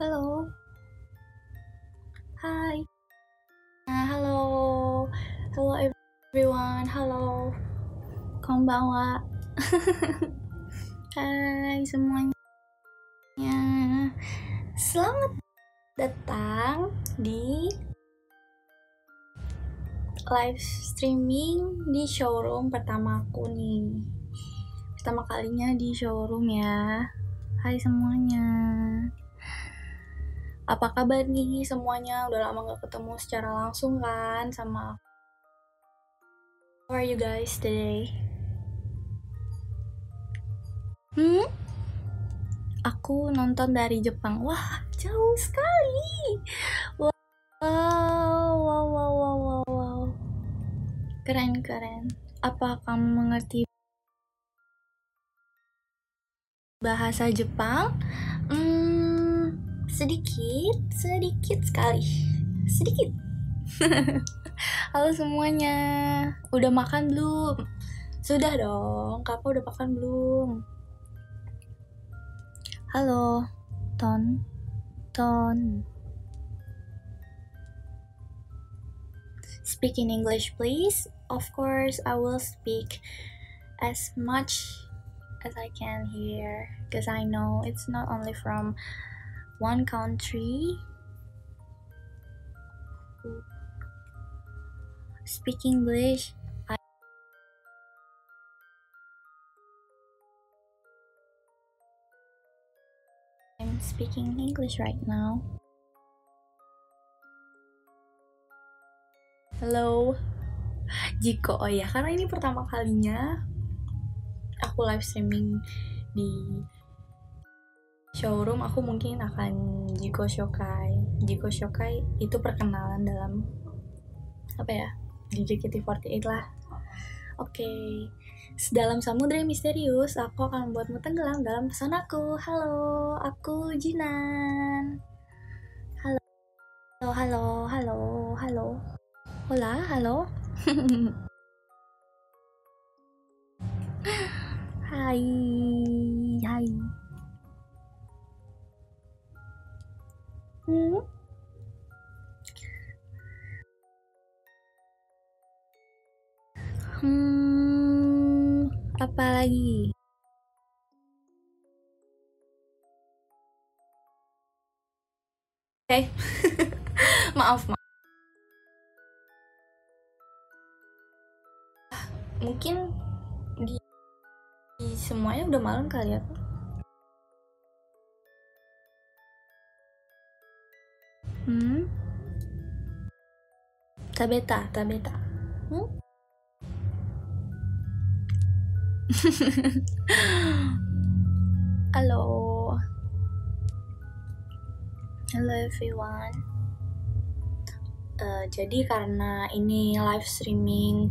Halo. Hai. Nah, halo. Hello everyone. Halo. Konbanwa. Hai semuanya. Selamat datang di live streaming di showroom pertama aku nih. Pertama kalinya di showroom ya. Hai semuanya. Apa kabar nih semuanya? Udah lama gak ketemu secara langsung kan sama How are you guys today? Hmm? Aku nonton dari Jepang. Wah, jauh sekali. Wow, wow, wow, wow, wow, wow. Keren, keren. Apa kamu mengerti bahasa Jepang? Hmm, sedikit, sedikit sekali. Sedikit. Halo semuanya. Udah makan belum? Sudah dong. Kakak udah makan belum? Halo, Ton. Ton. Speak in English, please. Of course, I will speak as much as I can here because I know it's not only from one country. Speak English. I'm speaking English right now. Hello. Jiko, oh ya, karena ini pertama kalinya aku live streaming di showroom aku mungkin akan Jiko Shokai. Jiko Shokai itu perkenalan dalam apa ya di JKT48 lah. Oke. Dalam samudra yang misterius aku akan membuatmu tenggelam dalam pesonaku halo aku Jinan. Halo. Halo halo halo. Hola halo. Hai. Hmm? Hmm, apa lagi? Oke, maaf, maaf. Mungkin di, di semuanya udah malam kali ya. Hmm? Tabeta. Hmm? Halo. Halo everyone. Uh, jadi karena ini live streaming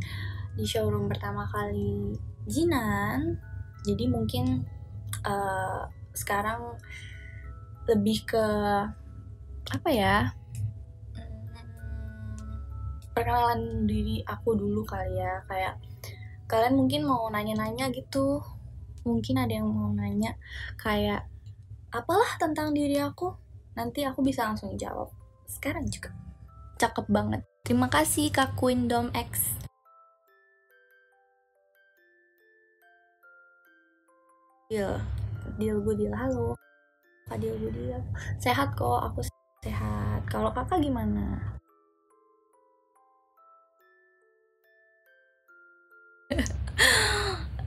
di showroom pertama kali Jinan, jadi mungkin uh, sekarang lebih ke apa ya? Perkenalan diri aku dulu kali ya. Kayak kalian mungkin mau nanya-nanya gitu. Mungkin ada yang mau nanya kayak apalah tentang diri aku? Nanti aku bisa langsung jawab. Sekarang juga. Cakep banget. Terima kasih kak Queen Dom X. Deal. Deal gue deal halo. Kak deal gue deal sehat kok. Aku sehat. Kalau kakak gimana?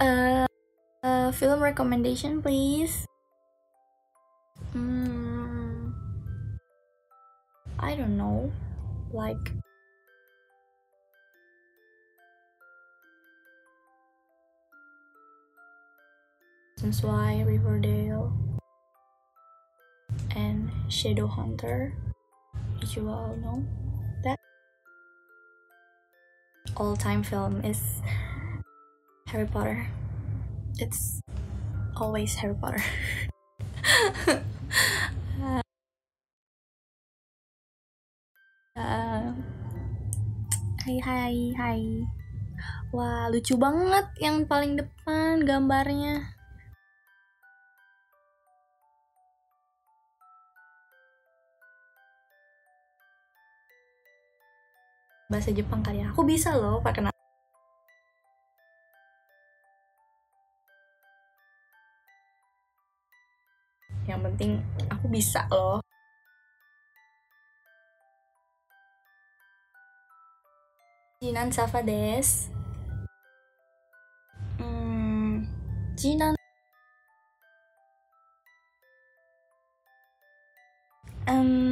uh, uh, film recommendation please. Hmm, I don't know, like. That's why Riverdale and Shadowhunter. Did you all know that? All time film is Harry Potter. It's always Harry Potter. uh, hai hai hai. Wah, lucu banget yang paling depan gambarnya. Bahasa Jepang kali ya. Aku bisa loh perkenalan. Yang penting aku bisa loh. Jinan Safa des. Hmm, Jinan. Um,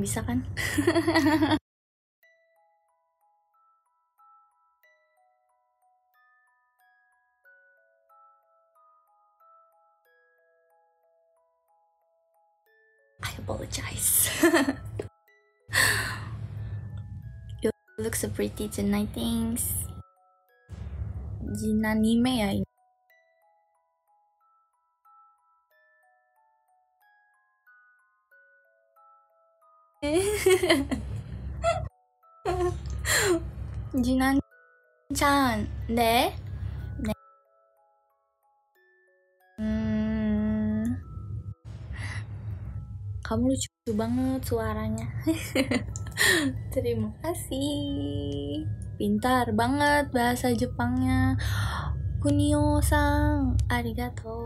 bisa kan I apologize. you look so pretty tonight, thanks. Jinanime ya ini. Jinan-chan, ne? Ne. Hmm, kamu lucu banget suaranya. Terima kasih. Pintar banget bahasa Jepangnya. Kunio-sang, arigato.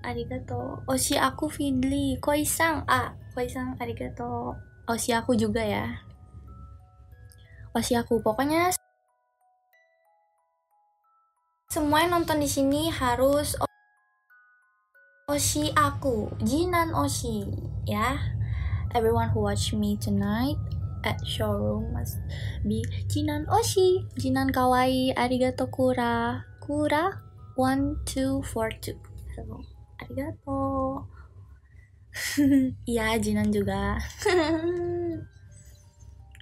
Arigato. Oshi aku Fidli. Koi-sang. Ah, Koi-sang, arigato. Oshi aku juga ya. Oshi aku. Pokoknya semua yang nonton di sini harus Oshi aku, Jinan Oshi, ya. Everyone who watch me tonight at showroom must be Jinan Oshi, Jinan kawaii, arigato kura, kura, one two four two. So, arigato. Iya, Jinan juga.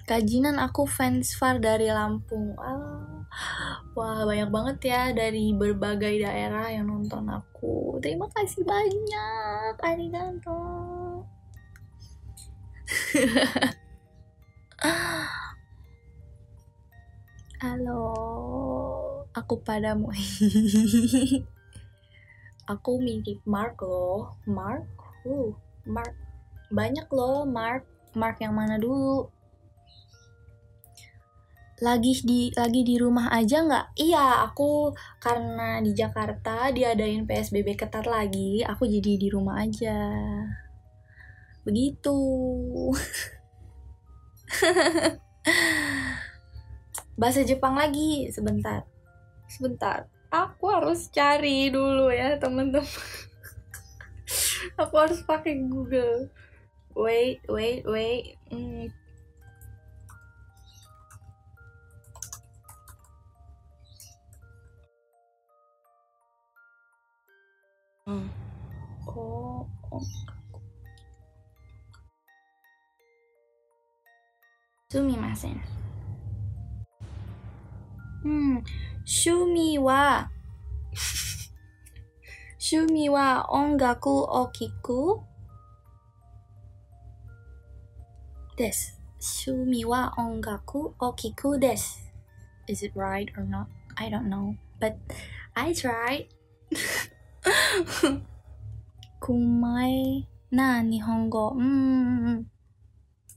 Kak Jinan aku fans far dari Lampung. Ah, wah, banyak banget ya dari berbagai daerah yang nonton aku. Terima kasih banyak. Arigato. Halo, aku padamu. aku mirip Mark loh. Mark? Uh, Mark. Banyak loh Mark. Mark yang mana dulu? lagi di lagi di rumah aja nggak? Iya, aku karena di Jakarta diadain PSBB ketat lagi, aku jadi di rumah aja. Begitu. Bahasa Jepang lagi, sebentar. Sebentar. Aku harus cari dulu ya, teman-teman. aku harus pakai Google wait wait wait mm. Hmm. Oh, oh. Sumimasen. Hmm. Shumi wa 趣味は音楽を聴くです。趣味は音楽を聴くです。Is it right or not? I don't know. But I tried. Kumai na Nihongo. Hmm.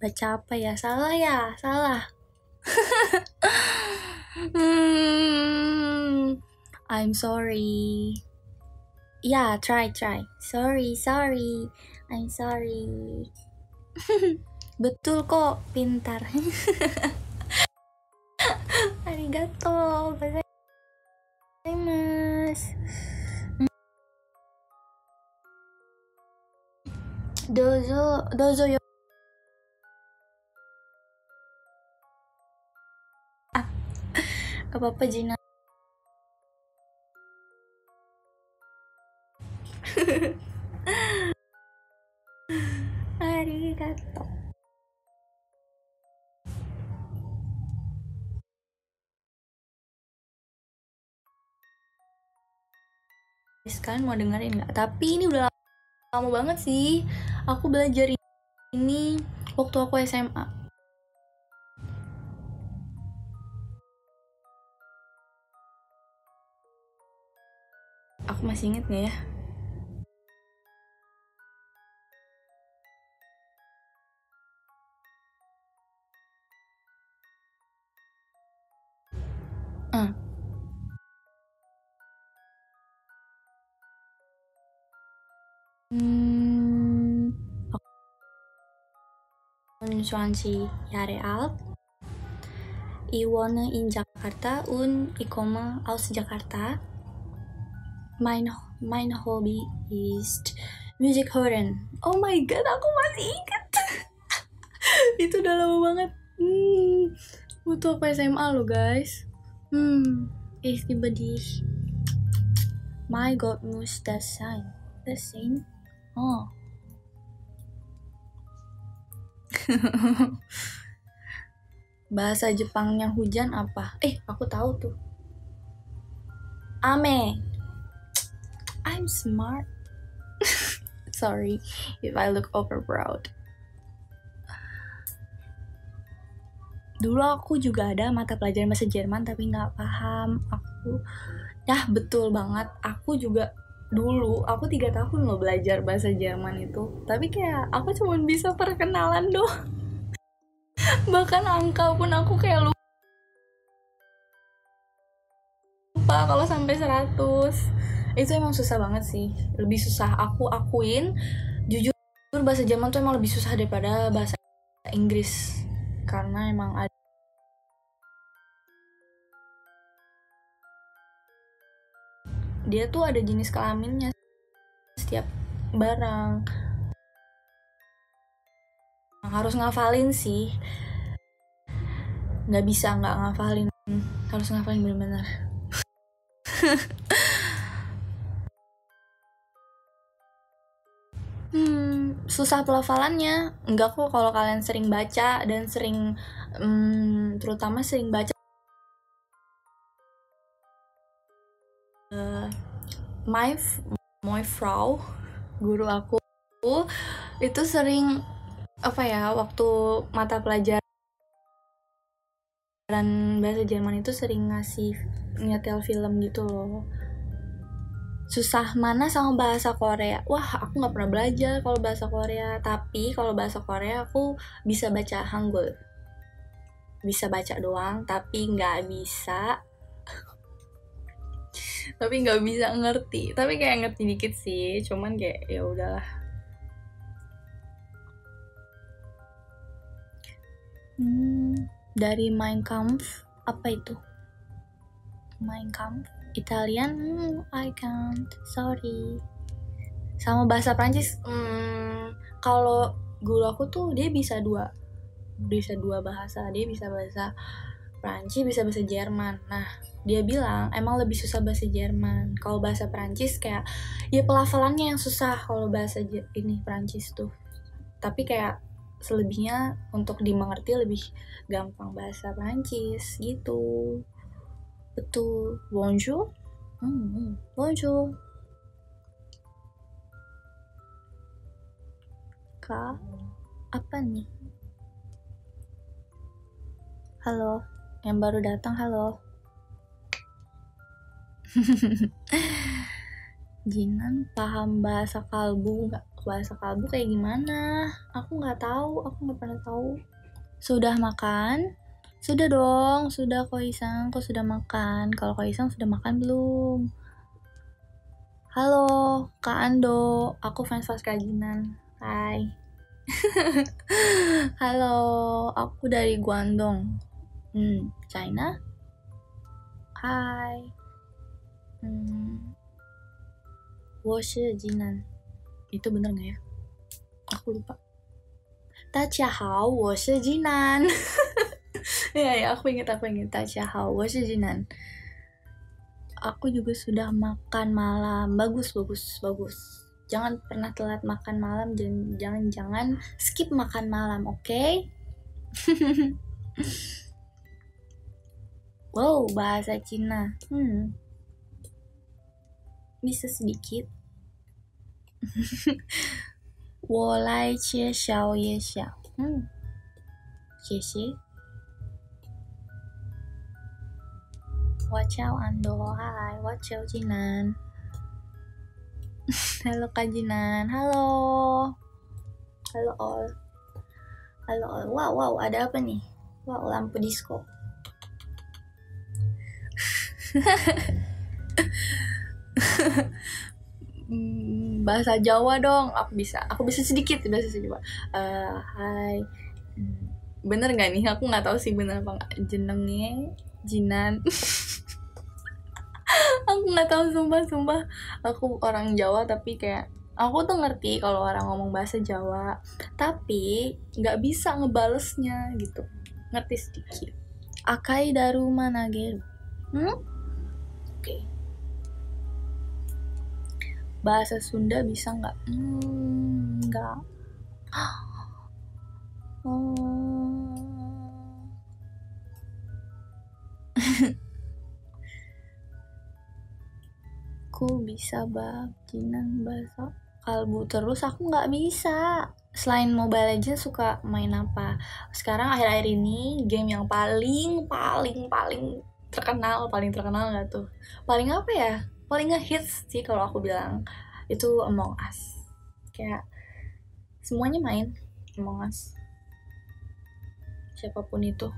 Baca apa ya? Salah ya? Salah. hmm. I'm sorry. Yeah, try, try. Sorry, sorry. I'm sorry. Betul kok, pintar. Arigato. Gozaimasu. Dozo, dozo yo. Ah, gak apa-apa Jina. Arigato. Kalian mau dengerin nggak? Tapi ini udah lama banget sih. Aku belajar ini waktu aku SMA. aku masih inget gak ya Ah. Hmm, und 20 Jahre alt. Ich wohne in Jakarta und ich komme aus Jakarta. Mein, mein Hobby ist Musik hören. Oh my god, aku masih ingat. Itu udah lama banget. Hmm, butuh apa SMA lo guys. Hmm, liebe dich. My God muss das sein. Das sein? Oh. Bahasa Jepangnya hujan apa? Eh, aku tahu tuh. Ame. I'm smart. Sorry if I look over Dulu aku juga ada mata pelajaran bahasa Jerman tapi nggak paham. Aku, ya betul banget. Aku juga dulu aku tiga tahun loh belajar bahasa Jerman itu. Tapi kayak aku cuma bisa perkenalan doang. Bahkan angka pun aku kayak lupa kalau sampai 100 itu emang susah banget sih. Lebih susah aku akuin jujur bahasa Jerman tuh emang lebih susah daripada bahasa Inggris. Karena emang ada dia tuh ada jenis kelaminnya setiap barang. Harus ngafalin sih. Nggak bisa nggak ngafalin. Harus ngafalin bener-bener. Hmm susah pelafalannya. Enggak kok kalau kalian sering baca dan sering hmm, terutama sering baca my my Frau guru aku itu sering apa ya waktu mata pelajaran bahasa Jerman itu sering ngasih nyetel film gitu loh. Susah mana sama bahasa Korea? Wah aku nggak pernah belajar kalau bahasa Korea tapi kalau bahasa Korea aku bisa baca Hangul bisa baca doang tapi nggak bisa tapi nggak bisa ngerti. Tapi kayak ngerti dikit sih. Cuman kayak ya udahlah. Hmm, dari Mein Kampf apa itu? Mein Kampf Italian? Hmm, I can't. Sorry. Sama bahasa Prancis hmm, kalau guru aku tuh dia bisa dua. Bisa dua bahasa. Dia bisa bahasa Prancis bisa bahasa Jerman. Nah dia bilang emang lebih susah bahasa Jerman. Kalau bahasa Prancis kayak ya pelafalannya yang susah kalau bahasa ini Prancis tuh. Tapi kayak selebihnya untuk dimengerti lebih gampang bahasa Prancis gitu. Betul. Bonjour? Hmm. bonjour. Kak apa nih? Halo yang baru datang halo Jinan paham bahasa kalbu nggak bahasa kalbu kayak gimana? Aku nggak tahu aku nggak pernah tahu. Sudah makan? Sudah dong sudah koisang kok sudah makan? Kalau koisang sudah makan belum? Halo kak Ando. Aku fans fans kajinan hai. Halo aku dari Guangdong. Hmm China? Hai Hmm. Woshe jinan. Itu bener gak ya? Aku lupa. Tachihao, woshe jinan. ya ya, aku inget aku inget Tachihao, woshe jinan. Aku juga sudah makan malam. Bagus bagus bagus. Jangan pernah telat makan malam dan jangan jangan skip makan malam, oke? Okay? wow, bahasa Cina. Hmm bisa sedikit. Wo lai qie xiao ye xiao. Hmm. xie wa chao ando hai wa jinan. Halo kajinan, halo. Halo all. Halo all. Wow wow ada apa nih? Wow lampu disco. bahasa Jawa dong. Aku bisa aku bisa sedikit bahasa Jawa. Uh, hai. Bener nggak nih? Aku nggak tahu sih bener apa nggak. Jenenge? Jinan. Aku nggak tahu sumpah sumpah. Aku orang Jawa tapi kayak aku tuh ngerti kalau orang ngomong bahasa Jawa. Tapi nggak bisa ngebalesnya gitu. Ngerti sedikit. Akai daru mana hmm? oke. Bahasa Sunda bisa nggak? Hmm, nggak. Oh. Aku bisa bab jinan bahasa kalbu terus aku nggak bisa. Selain Mobile Legends suka main apa? Sekarang akhir-akhir ini game yang paling paling paling terkenal paling terkenal nggak tuh? Paling apa ya paling ngehits sih kalau aku bilang itu Among Us. Kayak semuanya main Among Us. Siapa pun itu.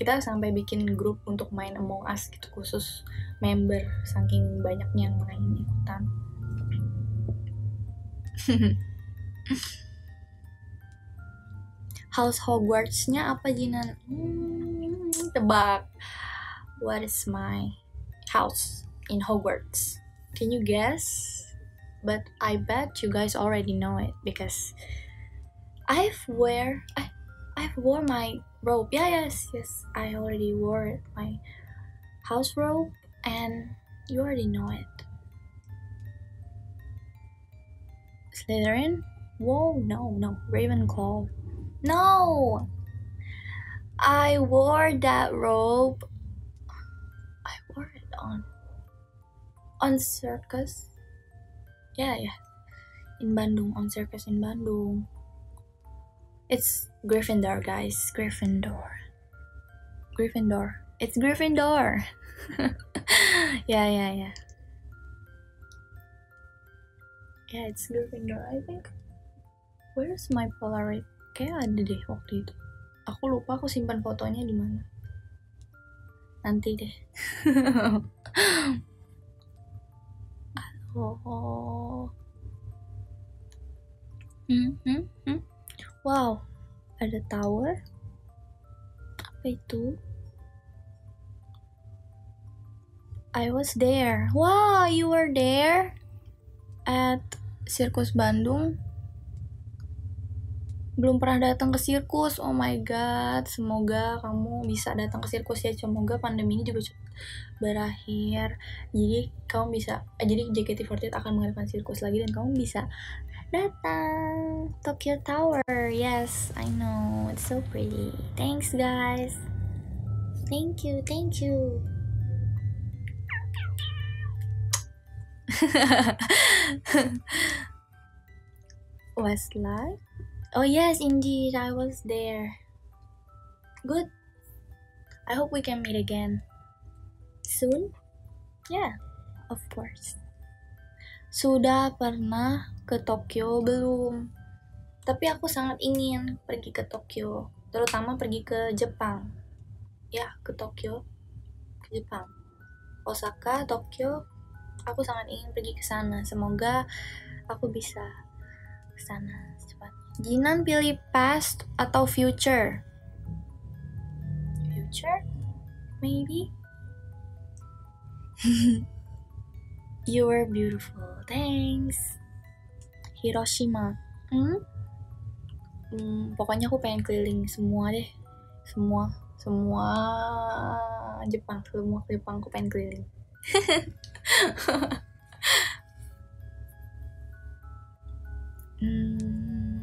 Kita sampai bikin grup untuk main Among Us gitu khusus member saking banyaknya yang main ikutan. House Hogwarts-nya apa Jinan? Hmm, tebak. What is my house in Hogwarts? Can you guess? But I bet you guys already know it because I've wear I I've wore my robe. Yeah, yes, yes. I already wore it, my house robe, and you already know it. Slytherin? Whoa, no, no. Ravenclaw. No! I wore that robe. I wore it on. On circus? Yeah, yeah. In Bandung, on circus in Bandung. It's Gryffindor, guys. Gryffindor. Gryffindor. It's Gryffindor. yeah, yeah, yeah. Yeah, it's Gryffindor, I think. Where's my Polaroid? Kayak ada deh waktu itu. Aku lupa aku simpan fotonya di mana. Nanti deh. Hmm, hmm, hmm. Wow, ada tower. Apa itu? I was there. Wow, you were there at Sirkus Bandung. Belum pernah datang ke sirkus. Oh my god, semoga kamu bisa datang ke sirkus ya. Semoga pandemi ini juga berakhir. Jadi kamu bisa, eh, jadi JKT48 akan mengadakan sirkus lagi dan kamu bisa datang. Tokyo Tower. Yes I know. It's so pretty. Thanks guys. Thank you thank you. Westlife oh yes indeed I was there. Good. I hope we can meet again soon yeah of course sudah pernah ke Tokyo belum? Tapi aku sangat ingin pergi ke Tokyo, terutama pergi ke Jepang. Ya, ke Tokyo, ke Jepang. Osaka, Tokyo, aku sangat ingin pergi ke sana. Semoga aku bisa ke sana cepat. Jinan pilih past atau future? Future? Maybe. you are beautiful. Thanks. Hiroshima hmm? hmm pokoknya aku pengen keliling semua deh semua semua Jepang semua Jepang aku pengen keliling hmm,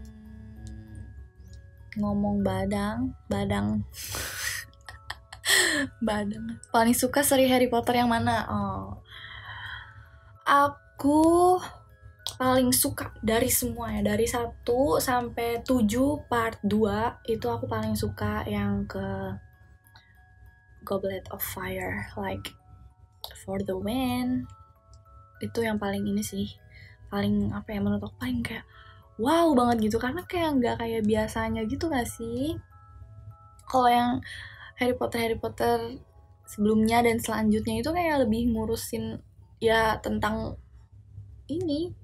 ngomong badang badang badang paling suka seri Harry Potter yang mana? Oh. Aku paling suka dari semuanya dari 1 sampai 7 part 2 itu aku paling suka yang ke Goblet of Fire like For the Win. Itu yang paling ini sih paling apa ya menurut aku paling kayak wow banget gitu. Karena kayak nggak kayak biasanya gitu gak sih? Kalau yang Harry Potter Harry Potter sebelumnya dan selanjutnya itu kayak lebih ngurusin ya tentang ini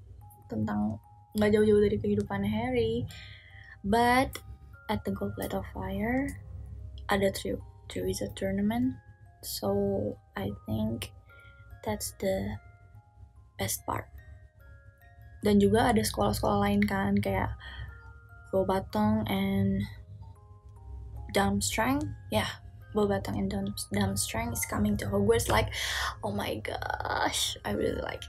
tentang nggak jauh-jauh dari kehidupan Harry. But at the Goblet of Fire ada three there is a tournament. So I think that's the best part. Dan juga ada sekolah-sekolah lain kan kayak Bobatong and Durmstrang yeah Bobatong and Durmstrang is coming to Hogwarts like oh my gosh I really like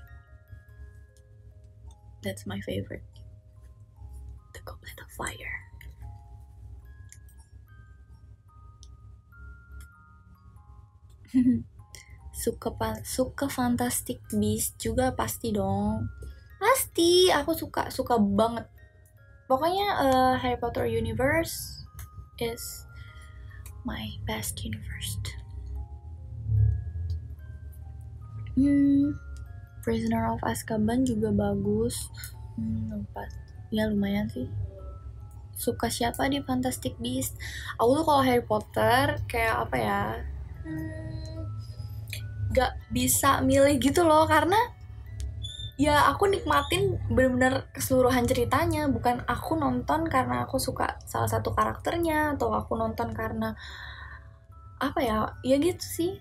That's my favorite. The Goblet of Fire. suka suka Fantastic Beast juga pasti dong. Pasti, aku suka suka banget. Pokoknya uh, Harry Potter universe is my best universe. Hmm, Prisoner of Azkaban juga bagus. Hmm, ya lumayan sih. Suka siapa di Fantastic Beasts? Aku tuh kalau Harry Potter kayak apa ya? Hmm, gak bisa milih gitu loh karena ya aku nikmatin bener-bener keseluruhan ceritanya. Bukan aku nonton karena aku suka salah satu karakternya atau aku nonton karena apa ya ya gitu sih.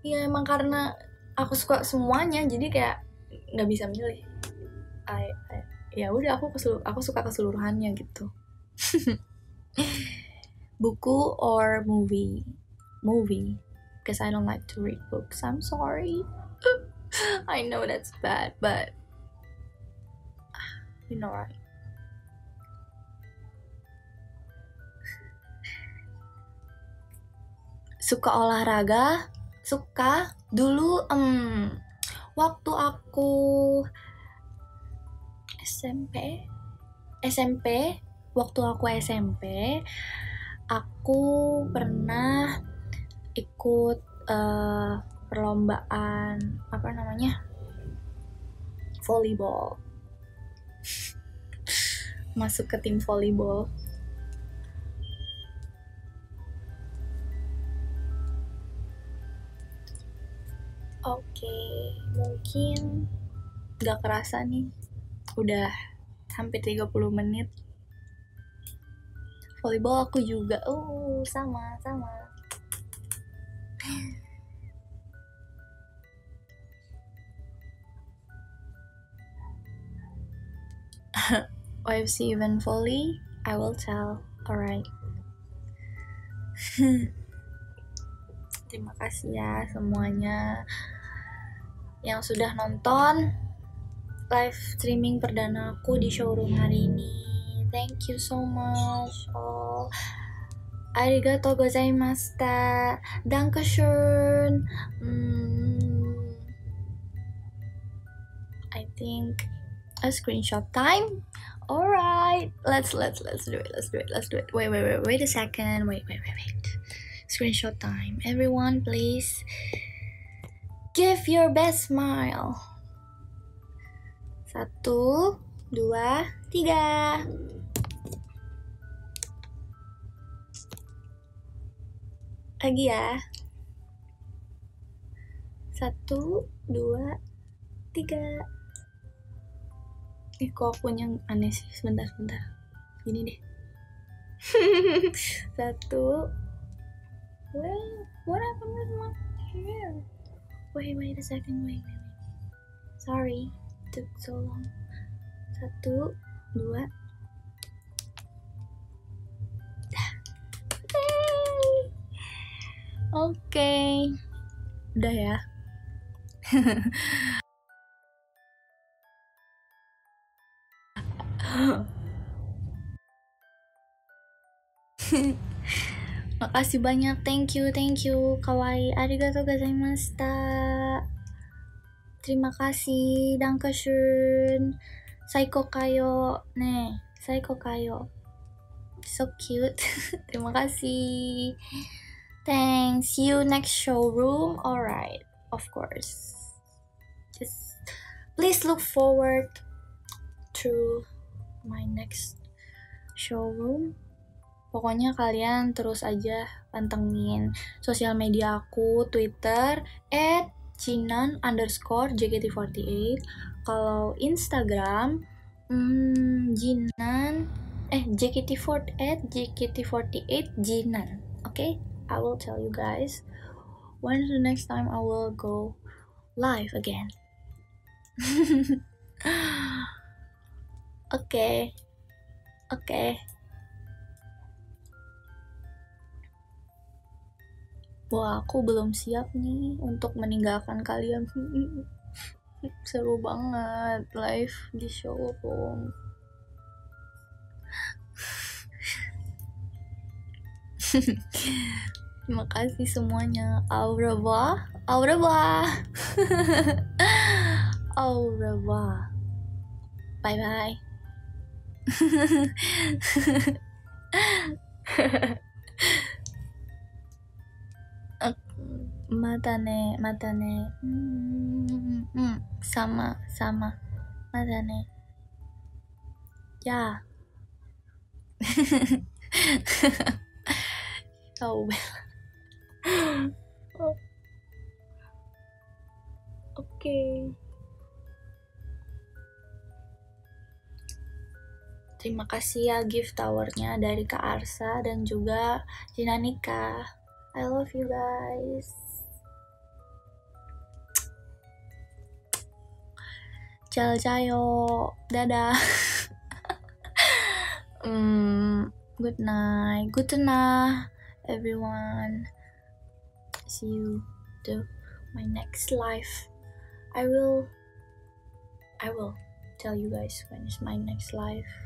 Ya emang karena aku suka semuanya jadi kayak nggak bisa milih. I, I, ya udah aku keselur, aku suka keseluruhannya gitu. Buku or movie? Movie. Because I don't like to read books. I'm sorry I know that's bad but you know right? Suka olahraga? Suka? Dulu um, waktu aku SMP SMP waktu aku SMP aku pernah ikut uh, perlombaan apa namanya volleyball masuk ke tim volleyball Oke, mungkin gak kerasa nih. Udah hampir 30 menit. Volleyball aku juga. Uh, sama, sama. OFC event volley, I will tell. Alright. Terima kasih ya semuanya yang sudah nonton live streaming perdana aku di showroom hari ini. Thank you so much all. Arigatou gozaimashita. Dankeschön. Mm, I think a screenshot time. Alright, let's let's let's do it. Let's do it. Let's do it. Wait wait wait wait a second. Wait wait wait wait. Screenshot time. Everyone, please. Give your best smile. Satu, dua, tiga. Lagi ya. Satu, dua, tiga. Ih, kok punya aneh sih. Sebentar, sebentar. Gini deh. Satu. Well, what happened with my hair? Wait, wait a second, wait, wait, wait. Sorry, took so long. Satu, dua. Oke, okay. udah ya. Makasih banyak, thank you, thank you, kawaii, arigatou gozaimashita. Terima kasih, dankeschön, saiko kayo, nih, saiko kayo. So cute, terima kasih. Thanks, see you next showroom. Alright, of course. Just please look forward through my next showroom pokoknya kalian terus aja pantengin sosial media aku Twitter at Cinan underscore JKT48 kalau Instagram hmm, Jinan eh JKT48 at JKT48 Jinan oke okay? I will tell you guys when the next time I will go live again oke. Oke. Wah aku belum siap nih untuk meninggalkan kalian. Seru banget live di showroom. Terima kasih semuanya au revoir au revoir au revoir bye bye mata ne mata ne hmm, hmm, sama sama mata ne ya oh oke Terima kasih ya gift towernya dari Kak Arsa dan juga Jinanika. I love you guys. Jayo, dadah. um, good night, good night, everyone. See you to my next live. I will, I will tell you guys when is my next live.